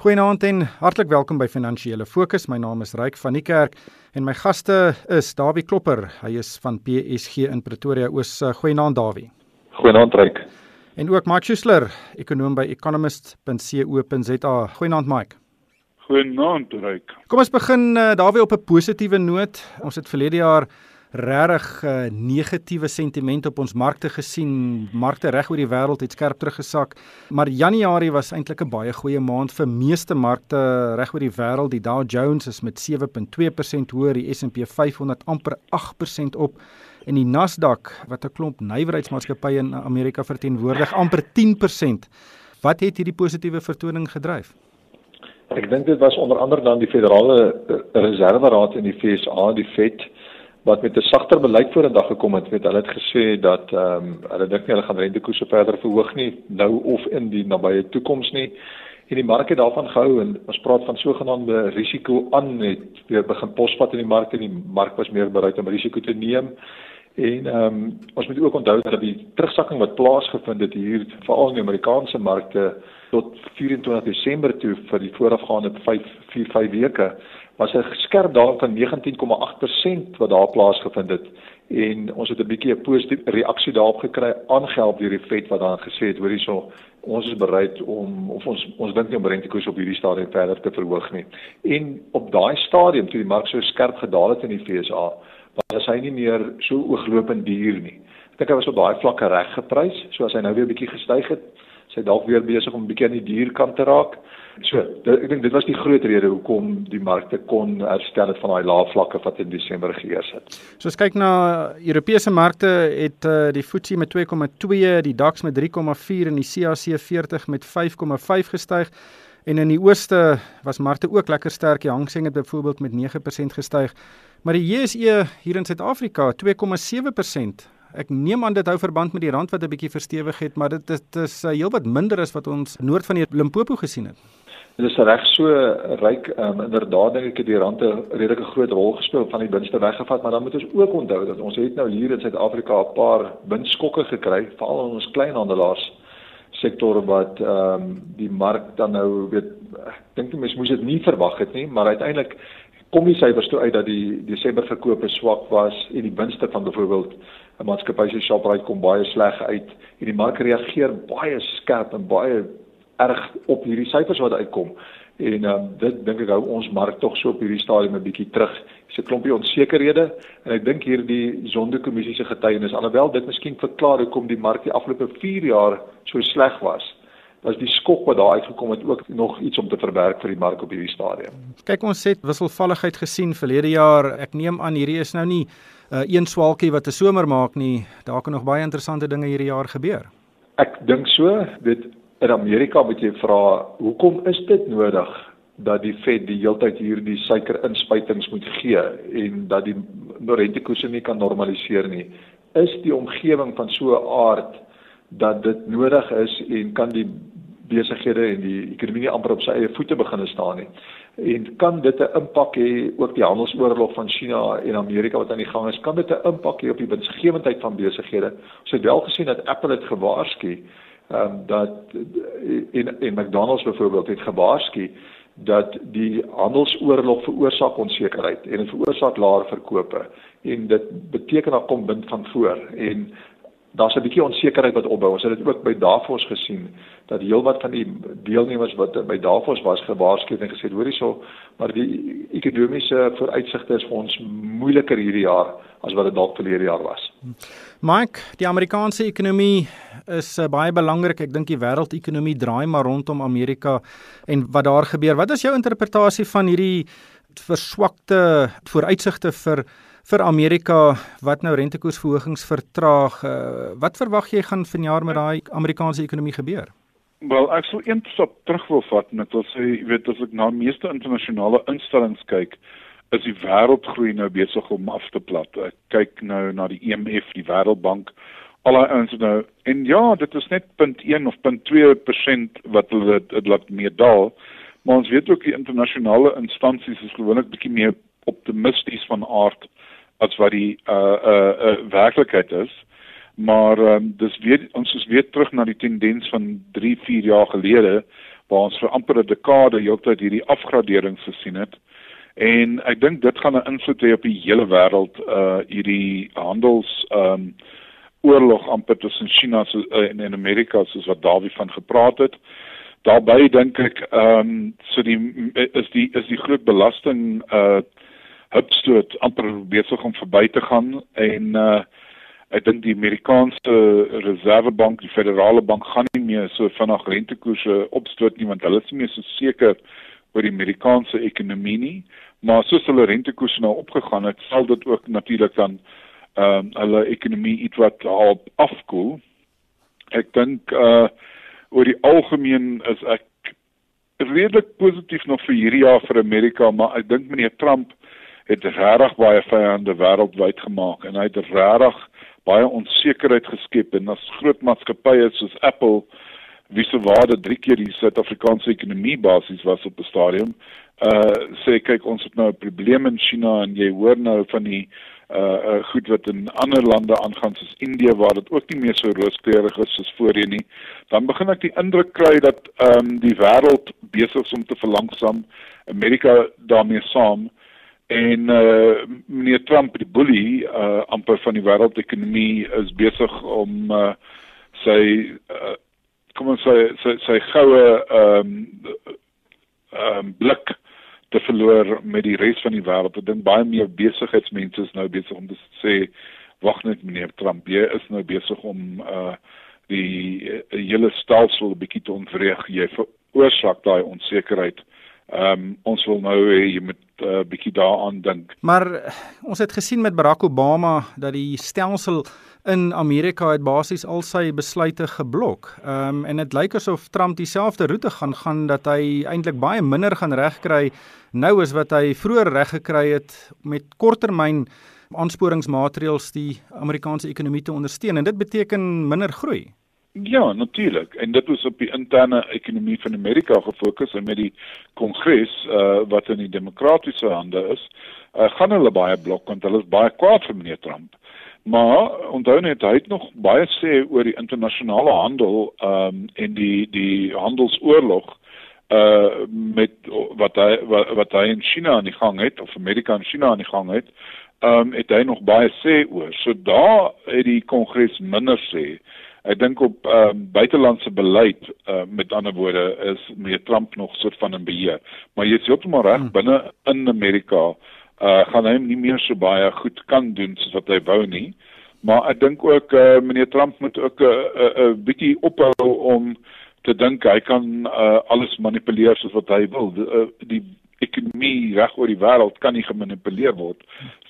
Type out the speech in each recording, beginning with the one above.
Goeienaand en hartlik welkom by Finansiële Fokus. My naam is Ryk van die Kerk en my gaste is Dawie Klopper. Hy is van PSG in Pretoria Oos. Goeienaand Dawie. Goeienaand Ryk. En ook Mike Schuessler, ekonom by economist.co.za. Goeienaand Mike. Goeienaand Ryk. Kom ons begin uh, Dawie op 'n positiewe noot. Ons het verlede jaar regtig uh, negatiewe sentiment op ons markte gesien. Markte reg oor die wêreld het skerp teruggesak, maar Januarie was eintlik 'n baie goeie maand vir meeste markte reg oor die wêreld. Die Dow Jones is met 7.2% hoër, die S&P 500 amper 8% op en die Nasdaq wat 'n klomp nywerheidsmaatskappye in Amerika verteenwoordig amper 10%. Wat het hierdie positiewe vertoning gedryf? Ek dink dit was onder andere dan die Federale Reserveraad in die FSA, die Fed wat met 'n sagter beleid vorendag gekom het, weet hulle het gesê dat ehm um, hulle dink nie hulle gaan rentekoerse verder verhoog nie nou of in die nabye toekoms nie. En die mark het daarvan gehou en ons praat van sogenaamde risiko aan het weer begin posvat in die mark en die mark was meer bereid om risiko te neem. En ehm um, ons moet ook onthou dat die terugsakking wat plaasgevind het hier veral in die Amerikaanse markte tot 24 Desember toe vir die voorafgaande 5 4 5 weke was 'n skerp daling van 19,8% wat daar plaasgevind het en ons het 'n bietjie 'n positiewe reaksie daarop gekry aangehelp deur die Fed wat dan gesê het hoor hierso ons is bereid om of ons ons dink nie om rentekoers op hierdie stadium verder te verhoog nie. En op daai stadium toe die mark so skerp gedaal het in die FSA, was hy nie meer so ooglopend duur nie. Ek dink hy was op daai vlakke reg geprys, so as hy nou weer bietjie gestyg het, sy dalk weer besig om 'n bietjie aan die duurkant te raak. So, dit, ek dink dit was die groot rede hoekom die markte kon herstel het van daai lae vlakke wat in Desember geheers het. So as kyk na Europese markte het uh, die FTSE met 2,2, die DAX met 3,4 en die CAC 40 met 5,5 gestyg. En in die ooste was markte ook lekker sterk. Die Hang Seng het byvoorbeeld met 9% gestyg. Maar die JSE hier in Suid-Afrika 2,7%. Ek neem aan dit hou verband met die rand wat 'n bietjie verstewig het, maar dit is, is uh, heelwat minder as wat ons noord van die Limpopo gesien het. Dit is reg so ryk, um, inderdaad dink ek het die rand 'n redelike groot rol gespeel van die winste weggevat, maar dan moet ons ook onthou dat ons het nou hier in Suid-Afrika 'n paar winskokke gekry, veral in ons kleinhandelaars sektor wat ehm um, die mark dan nou weet ek dink mense moes dit nie verwag het nie, maar uiteindelik kom die syfers toe uit dat die Desember verkope swak was en die winste van byvoorbeeld 'n maatskappy soos Shoprite kom baie sleg uit en die mark reageer baie skerp en baie erg op hierdie syfers wat uitkom. En um, dit dink ek hou ons mark tog so op hierdie stadium 'n bietjie terug. Dis 'n klompie onsekerhede en ek dink hierdie sondekommissie se getuienis alhoewel dit miskien verklaar hoekom die mark die afgelope 4 jaar so sleg was was die skok wat daar uitgekom het ook nog iets om te verwerk vir die mark op hierdie stadium. Kyk ons het wisselvalligheid gesien verlede jaar. Ek neem aan hierdie is nou nie uh, een swaalkie wat 'n somer maak nie. Daar kan nog baie interessante dinge hierdie jaar gebeur. Ek dink so. Dit in Amerika moet jy vra hoekom is dit nodig dat die Fed die heeltyd hierdie suikerinspuitings moet gee en dat die rentekoerse nie kan normaliseer nie is die omgewing van so 'n aard dat dit nodig is en kan die besighede en die ekonomie amper op sy eie voete begin staan nie. En kan dit 'n impak hê ook die handelsoorlog van China en Amerika wat aan die gang is? Kan dit 'n impak hê op die winsgewendheid van besighede? Ons het wel gesien dat Apple het gewaarsku ehm um, dat in in McDonald's byvoorbeeld het gewaarsku dat die handelsoorlog veroorsaak onsekerheid en dit veroorsaak laer verkope. En dit beteken daar kom wind van voor. En daar's 'n bietjie onsekerheid wat opbou. Ons het dit ook by Davos gesien dat heelwat van die deelnemers wat by Davos was gewaarsku en gesê hoor hierso, maar die ekonomiese vooruitsigte is vir ons moeiliker hierdie jaar as wat dit dalk verlede jaar was. Mike, die Amerikaanse ekonomie is uh, baie belangrik. Ek dink die wêreldekonomie draai maar rondom Amerika en wat daar gebeur. Wat is jou interpretasie van hierdie verswakte vooruitsigte vir vir Amerika wat nou rentekoersverhogings vertraag. Uh, wat verwag jy gaan vanjaar met daai Amerikaanse ekonomie gebeur? Wel, ek sou eers op terug wil vat net wil sê, jy weet as ek na meeste internasionale instellings kyk, is die wêreldgroei nou besig om af te plat. Ek kyk nou na die IMF, e die Wêreldbank, al die ouens nou en ja, dit is net 0.1 of 0.2% wat hulle dit laat meer daal. Maar ons weet ook die internasionale instansies is gewoonlik bietjie meer optimisties van aard as wat die uh uh, uh werklikheid is. Maar um, dis weer ons is weer terug na die tendens van 3, 4 jaar gelede waar ons vir amper 'n dekade heeltyd hierdie afgraderings gesien het. En ek dink dit gaan 'n invloed hê op die hele wêreld uh hierdie handels um oorlog amper tussen China so, uh, en en Amerika soos wat Dawie van gepraat het. Daarby dink ek ehm um, so die is die is die groot belasting uh hupstoot amper besig om verby te gaan en uh ek dink die Amerikaanse Reservebank, die Federale Bank gaan nie meer so vinnig rentekoerse opstoot nie want hulle is nie meer so seker oor die Amerikaanse ekonomie nie. Maar soos hulle rentekoerse nou opgegaan het, sal dit ook natuurlik dan ehm uh, hulle ekonomie iets wat op afkoel. Ek dink uh oor die algemeen is ek redelik positief nog vir hierdie jaar vir Amerika, maar ek dink meneer Trump het regtig baie vyande wêreldwyd gemaak en hy het regtig baie onsekerheid geskep en as groot maatskappye soos Apple wie se waarde drie keer die Suid-Afrikaanse ekonomie basies was op 'n stadium uh sê kyk ons het nou 'n probleem in China en jy hoor nou van die uh, uh goed wat in ander lande aangaan soos Indië waar dit ook nie meer so rooskleurig is soos voorheen nie. Dan begin ek die indruk kry dat ehm um, die wêreld besig is om te verlangsaam Amerika daarmee saam en uh meneer Trump die bully uh amper van die wêreldekonomie is besig om uh sy uh, kom ons sê sy sy goue ehm um, ehm um, blik te verloor met die res van die wêreld. Ek dink baie meer besigheidsmense is nou besig om te sê wag net meneer Trump, jy is nou besig om uh die uh, hele stelsel 'n bietjie te ontwrig. Jy veroorsaak daai onsekerheid. Ehm um, ons wil nou hê jy moet 'n uh, bietjie daaraan dink. Maar ons het gesien met Barack Obama dat die stelsel in Amerika het basies al sy besluite geblok. Ehm um, en dit lyk asof Trump dieselfde roete gaan gaan dat hy eintlik baie minder gaan regkry nou as wat hy vroeër reggekry het met korttermyn aansporingsmaatreëls die Amerikaanse ekonomie te ondersteun en dit beteken minder groei. Ja, natuurlik. En dit was op die interne ekonomie van Amerika gefokus en met die kongres uh wat in die demokratiese hande is, uh, gaan hulle baie blok want hulle is baie kwaad vir meneer Trump. Maar onthou net hy het nog baie sê oor die internasionale handel um en die die handelsoorlog uh met wat hy wat, wat hy in China aan die gang het of Amerika en China aan die gang het. Um het hy nog baie sê oor. So daar het die kongres minder sê. Ek dink op ehm um, buitelandse beleid uh, met ander woorde is meer Trump nog soort van 'n beheer. Maar jy sê heeltemal reg hmm. binne in Amerika uh gaan hy nie meer so baie goed kan doen soos wat hy wou nie. Maar ek dink ook uh meneer Trump moet ook 'n uh, 'n uh, uh, bietjie ophou om te dink hy kan uh alles manipuleer soos wat hy wil. Die, uh, die ekonomie reg oor die wêreld kan nie gemanipuleer word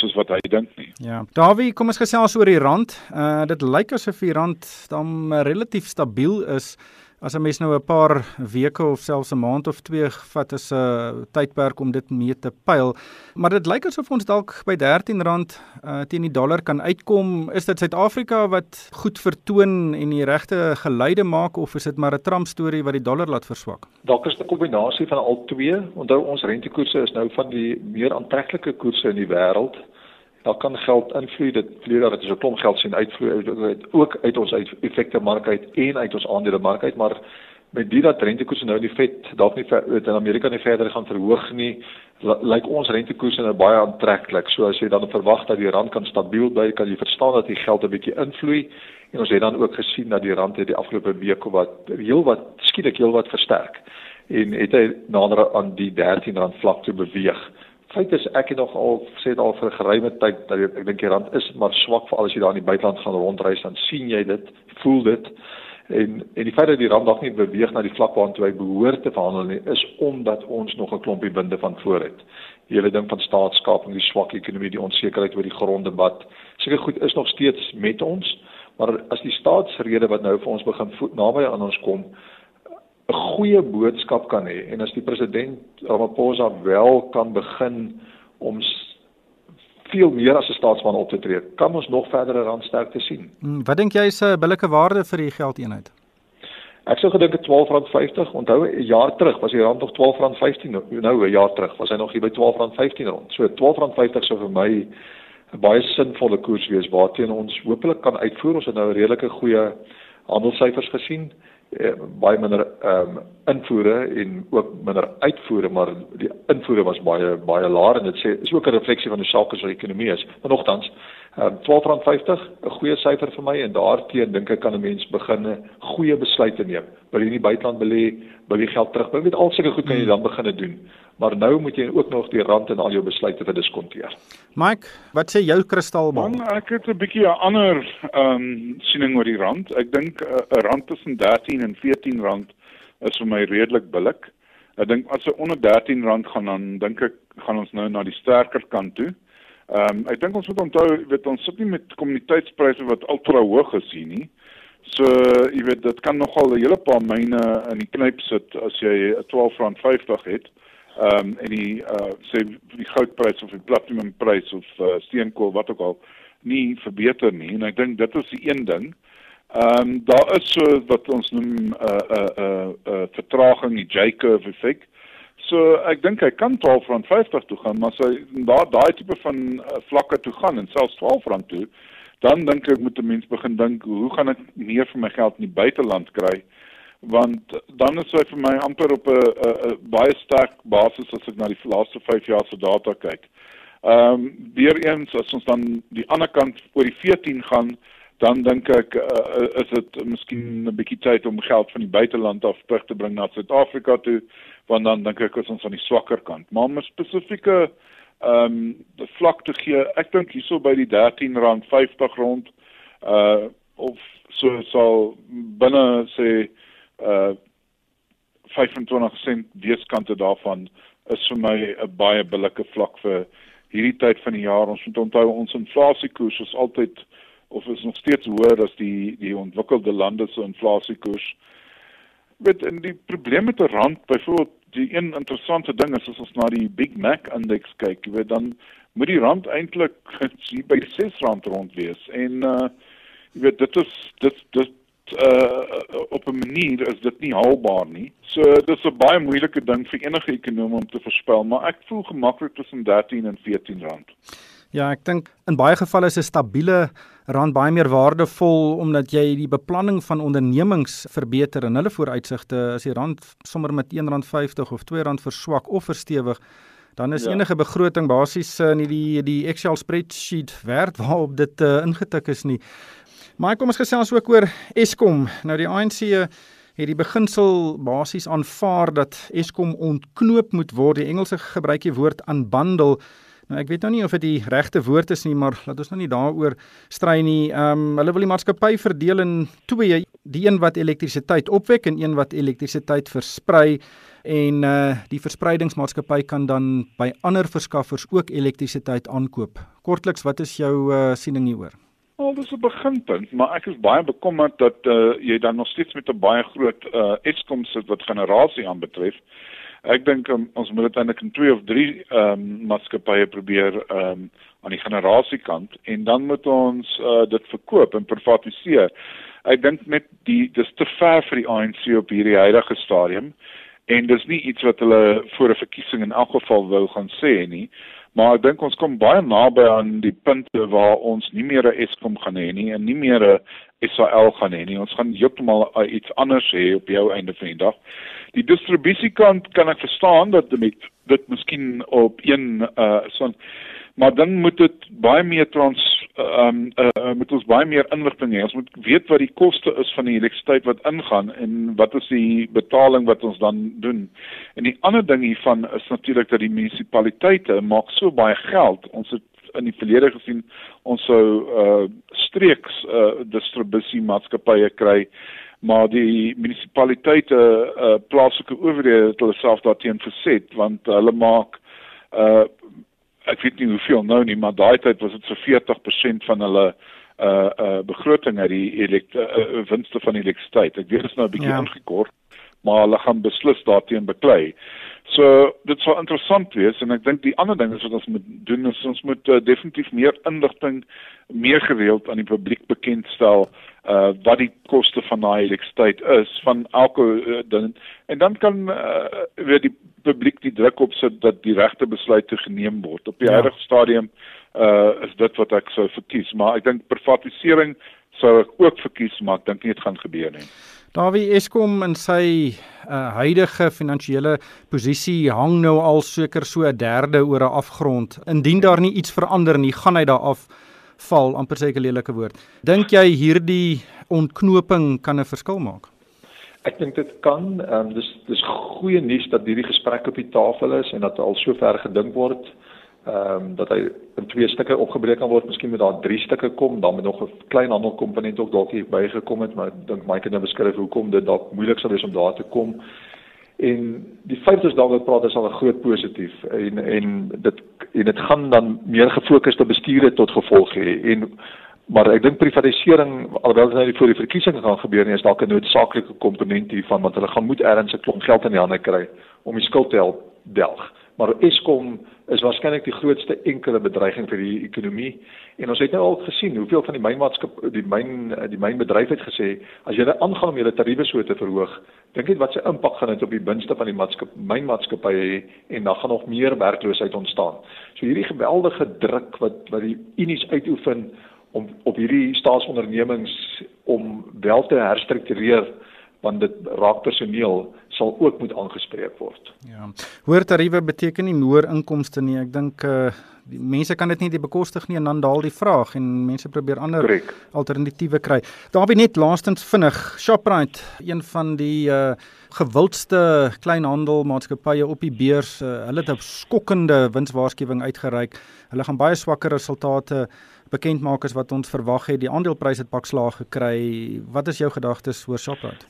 soos wat hy dink nie. Ja. Dawie, kom ons gesels oor die rand. Uh dit lyk asof die rand dan relatief stabiel is as 'n mens nou 'n paar weke of selfs 'n maand of twee vat as 'n tydperk om dit mee te pyl. Maar dit lyk asof ons dalk by R13 uh, teen die dollar kan uitkom. Is dit Suid-Afrika wat goed vertoon en die regte geleide maak of is dit maar 'n Trump storie wat die dollar laat verswak? Dalk is dit 'n kombinasie van al twee. Onthou ons rentekoerse is nou van die meer aantreklike koerse in die wêreld daar kan geld invloei dit vleur dat dit so klomp geld sien uitvloei ook uit ons uit effekte mark uit en uit ons aandele mark uit maar met dit dat rentekoerse nou in die vet dalk nie in Amerika nie verder gaan verhoog nie lyk ons rentekoerse nou baie aantreklik. So as jy dan verwag dat die rand kan stabiel bly kan jy verstaan dat die geld 'n bietjie invloei en ons het dan ook gesien dat die rand het die afgelope week wat heel wat skielik heel wat versterk en het hy nader aan die 13 rand vlak toe beweeg feit is ek het nog al sê dit al vir 'n geruime tyd dat ek, dink die rand is maar swak vir al as jy daar in die buiteland gaan rondreis dan sien jy dit, voel dit. En en die feit dat die rand nog nie beweeg na die vlak waartoe hy behoort te verhandel nie, is omdat ons nog 'n klompie binde van voor het. Die hele ding van staatskaping, die swak ekonomie, die onsekerheid oor die gronddebat, seker goed is nog steeds met ons, maar as die staatsrede wat nou vir ons begin naby aan ons kom, 'n goeie boodskap kan hê en as die president Ramaphosa wel kan begin om veel meer as 'n staatsman op te tree, kan ons nog verdere randsterkte sien. Hmm, wat dink jy is 'n billike waarde vir die geldeenheid? Ek sou gedink het R12.50. Onthou 'n jaar terug was die rand nog R12.15. Nou 'n jaar terug was hy nog hier by R12.15 rond. So R12.50 sou vir my 'n baie sinvolle koers wees waarteen ons hopelik kan uitvoer. Ons het nou 'n redelike goeie handelssyfers gesien baie minder ehm um, invoere en ook minder uitvoere, maar die invoere was baie baie laer en dit sê is ook 'n refleksie van die sake se ekonomie is. Ehm um, R12.50, 'n goeie syfer vir my en daarteenoor dink ek kan 'n mens begin 'n goeie besluit neem. Wil jy in die buiteland belê, wil jy geld terugbring? Met al sulke goed kan jy dan begin doen. Maar nou moet jy ook nog die rand en al jou besluite verdiskonteer. Mike, wat sê jou kristalbal? Man, ek het 'n bietjie 'n ander ehm um, siening oor die rand. Ek dink eh, 'n uh, rand tussen 13 en 14 rand is vir my redelik billik. Ek dink as hy onder 13 rand gaan dan dink ek gaan ons nou na die sterker kant toe. Ehm um, ek dink ons moet onthou, weet ons sit nie met kommoditeitspryse wat ultra hoog is hier nie. So jy weet dit kan nogal 'n hele paar myne in die knyp sit as jy 'n 12.50 het. Ehm um, en die uh sê die goudprys of die platinumprys of uh, steenkool wat ook al nie verbeter nie en ek dink dit is die een ding. Ehm um, daar is so wat ons noem 'n uh, 'n uh, 'n uh, uh, vertraging, die J-curve effek. So ek dink hy kan 12 rand 50 toe gaan, maar as hy daar daai tipe van uh, vlakke toe gaan en selfs 12 rand toe, dan dink ek moet 'n mens begin dink, hoe gaan ek meer vir my geld in die buiteland kry? Want dan is hy vir my amper op 'n baie sterk basis as ek na die laaste 5 jaar se data kyk. Ehm um, weer eens as ons dan die ander kant oor die 14 gaan, dan dink ek uh, is dit miskien 'n bietjie tyd om geld van die buiteland af terug te bring na Suid-Afrika toe want dan dink ek is ons aan die swakker kant. Maar om 'n spesifieke ehm um, vlak te gee ek dink hierso by die R13.50 rond uh of so sal binne sê uh 25 sent weeskante daarvan is vir my 'n baie billike vlak vir hierdie tyd van die jaar. Ons moet onthou ons inflasiekoers is altyd of is nog steeds hoër as die die ontwikkelde lande se inflasiekoers. Met in die probleem met die rand, byvoorbeeld die een interessante ding is as ons na die Big Mac indeks kyk, jy weet dan moet die rand eintlik hier by 6 rand rond wees en uh jy weet dit is dit dit uh op 'n manier is dit nie haalbaar nie. So dis 'n baie moeilike ding vir enige ekonom om te voorspel, maar ek voel gemaklik tussen 13 en 14 rand. Ja, ek dink in baie gevalle is 'n stabiele rand baie meer waardevol omdat jy die beplanning van ondernemings verbeter en hulle vooruitsigte as die rand sommer met R1.50 of R2 verswak of verstewig dan is ja. enige begroting basies uh, nie die die Excel spreadsheet werd waarop dit uh, ingetik is nie. Maar kom ons gesels ook oor Eskom. Nou die ANC het die beginsel basies aanvaar dat Eskom ontknoop moet word. Die Engelse gebruik die woord unbundle Nou ek weet nou nie of dit die regte woord is nie, maar laat ons nou nie daaroor stry nie. Ehm um, hulle wil die maatskappy verdeel in twee, die een wat elektrisiteit opwek en een wat elektrisiteit versprei en uh die verspreidingsmaatskappy kan dan by ander verskaffers ook elektrisiteit aankoop. Kortliks, wat is jou uh siening hieroor? Al dis 'n beginpunt, maar ek is baie bekommerd dat uh jy dan nog steeds met 'n baie groot uh Eskom sit wat generasie aanbetref ek dink um, ons moet dit eintlik in twee of drie ehm um, maatskappye probeer ehm um, aan die generasiekant en dan moet ons uh, dit verkoop en privatiseer. Ek dink net die dis te ver vir die ANC op hierdie huidige stadium en dis nie iets wat hulle voor 'n verkiesing in elk geval wou gaan sê nie. Maar ek dink ons kom baie naby aan die punte waar ons nie meer 'n Eskom gaan hê nie en nie meer 'n SAL gaan hê nie. Ons gaan heeltemal uh, iets anders hê op jou einde van die dag. Die distribusiekant kan ek verstaan dat dit dit miskien op een uh so maar dan moet dit baie meer trans ehm um, uh, moet ons baie meer inligting hê. Ons moet weet wat die koste is van die elektrisiteit wat ingaan en wat is die betaling wat ons dan doen. En die ander ding hiervan is natuurlik dat die munisipaliteite maak so baie geld. Ons het in die verlede gesien ons sou uh streeks uh distribusie maatskappye kry maar die munisipaliteite uh plaaslike owerhede het hulle self daarteen verset want hulle maak uh ek weet nie hoeveel nou nie maar daai tyd was dit so 40% van hulle uh uh begroting uit die elekt uh, winste van elektrisiteit. Ek weet dit is nou 'n bietjie ja. ingekort maar hulle gaan beslis daarteen beklei. So dit sou interessant wees en ek dink die ander ding is wat ons moet doen is ons moet uh, definitief meer inligting meer gereeld aan die publiek bekendstel uh wat die koste van daai elektrisiteit is van elke uh, ding. En dan kan uh, weer die publiek die druk opsit dat die regte besluite geneem word op die ja. huidige stadium uh is dit wat ek sou verkies maar ek dink privatisering sou ek ook verkies maar ek dink nie dit gaan gebeur nie Dawie Eskom in sy uh, huidige finansiële posisie hang nou al seker so 'n derde oor 'n afgrond. Indien daar nie iets verander nie, gaan hy daar af val, amper seker lelike woord. Dink jy hierdie ontknoping kan 'n verskil maak? Ek dink dit kan. Ehm um, dis dis goeie nuus dat hierdie gesprek op die tafel is en dat al sover gedink word ehm um, dat hy in twee stukke opgebreek kan word. Miskien moet daar drie stukke kom, dan moet nog 'n klein handelkomponent ook dalk hier bygekom het, maar ek dink Mike het nou beskryf hoekom dit dalk moeilik sal wees om daar te kom. En die feit is daaroor praat is al 'n groot positief en en dit en dit gaan dan meer gefokusde bestuur tot gevolg hê en maar ek dink privatisering alhoewel dit nou voor die verkiesing gaan gebeur nie is dalk 'n noodsaaklike komponent hiervan want hulle gaan moet ergens 'n klomp geld in die hande kry om die skuld te help delg. Maar Eskom is waarskynlik die grootste enkele bedreiging vir die ekonomie. En ons het nou al gesien hoeveel van die mynmaatskap die myn die mynbedryf het gesê as jy aangaan om julle tariewe so te verhoog, dink net wat se impak gaan dit op die binste van die maatskap mynmaatskappye hê en dan gaan nog meer werkloosheid ontstaan. So hierdie geweldige druk wat wat die unies uitoefen om op hierdie staatsondernemings om wel te herstruktureer want dit raak personeel sal ook moet aangespreek word. Ja. Hoër tariewe beteken nie hoër inkomste nie. Ek dink uh die mense kan dit nie die bekostig nie en dan daal die vraag en mense probeer ander Correct. alternatiewe kry. Daarby net laastens vinnig, Shoprite, een van die uh gewildste kleinhandelmaatskappye op die beurs, uh, hulle het 'n skokkende winswaarskuwing uitgereik. Hulle gaan baie swakker resultate bekend as wat ons verwag het. Die aandelepryse het pak slaag gekry. Wat is jou gedagtes oor Shoprite?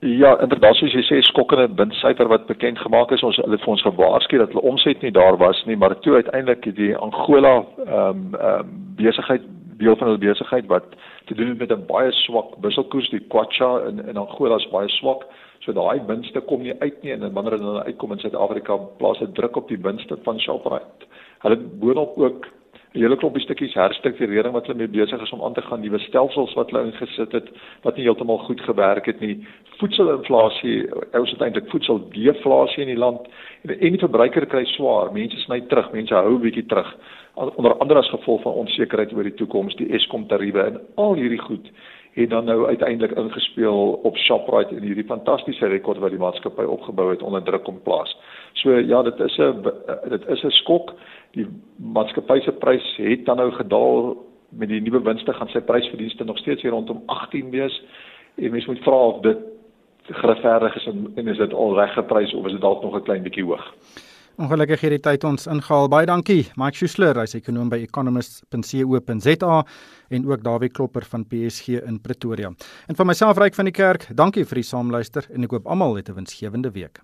Ja, inderdaad soos jy sê skokkende windsyfer wat bekend gemaak is, ons hulle vir ons gewaarsku dat hulle omset nie daar was nie, maar toe uiteindelik die Angola ehm um, ehm um, besigheid deel van hulle besigheid wat te doen het met 'n baie swak wisselkoers, die kwacha in in Angola is baie swak. So daai winste kom nie uit nie en wanneer hulle uitkom in Suid-Afrika plaas dit druk op die winste van Shoprite. Hulle boonop ook 'n hele klompie stukkies herstrukturering wat hulle mee besig is om aan te gaan, nuwe stelsels wat hulle ingesit het wat nie heeltemal goed gewerk het nie. Voedselinflasie, ons het eintlik voedseldeflasie in die land en die verbruiker kry swaar. Mense sny terug, mense hou 'n bietjie terug onder andere as gevolg van onsekerheid oor die toekoms, die Eskom tariewe en al hierdie goed het dan nou uiteindelik ingespeel op Shoprite en hierdie fantastiese rekord wat die maatskappy opgebou het onder druk om plaas. So ja, dit is 'n dit is 'n skok. Die maatskappy se prys het dan nou gedaal met die nuwe winste gaan sy prysverdienste nog steeds hier rondom 18 wees. En mens moet vra of dit geregverdig is en, en is dit al reg geprys of is dit dalk nog 'n klein bietjie hoog. Ongelukkig hierdie tyd ons ingehaal. Baie dankie. Mike Schuessler, hy's ekonom by economist.co.za en ook Dawie Klopper van PSG in Pretoria. En van myself Ryk van die Kerk, dankie vir die saamluister en ek hoop almal het 'n winsgewende week.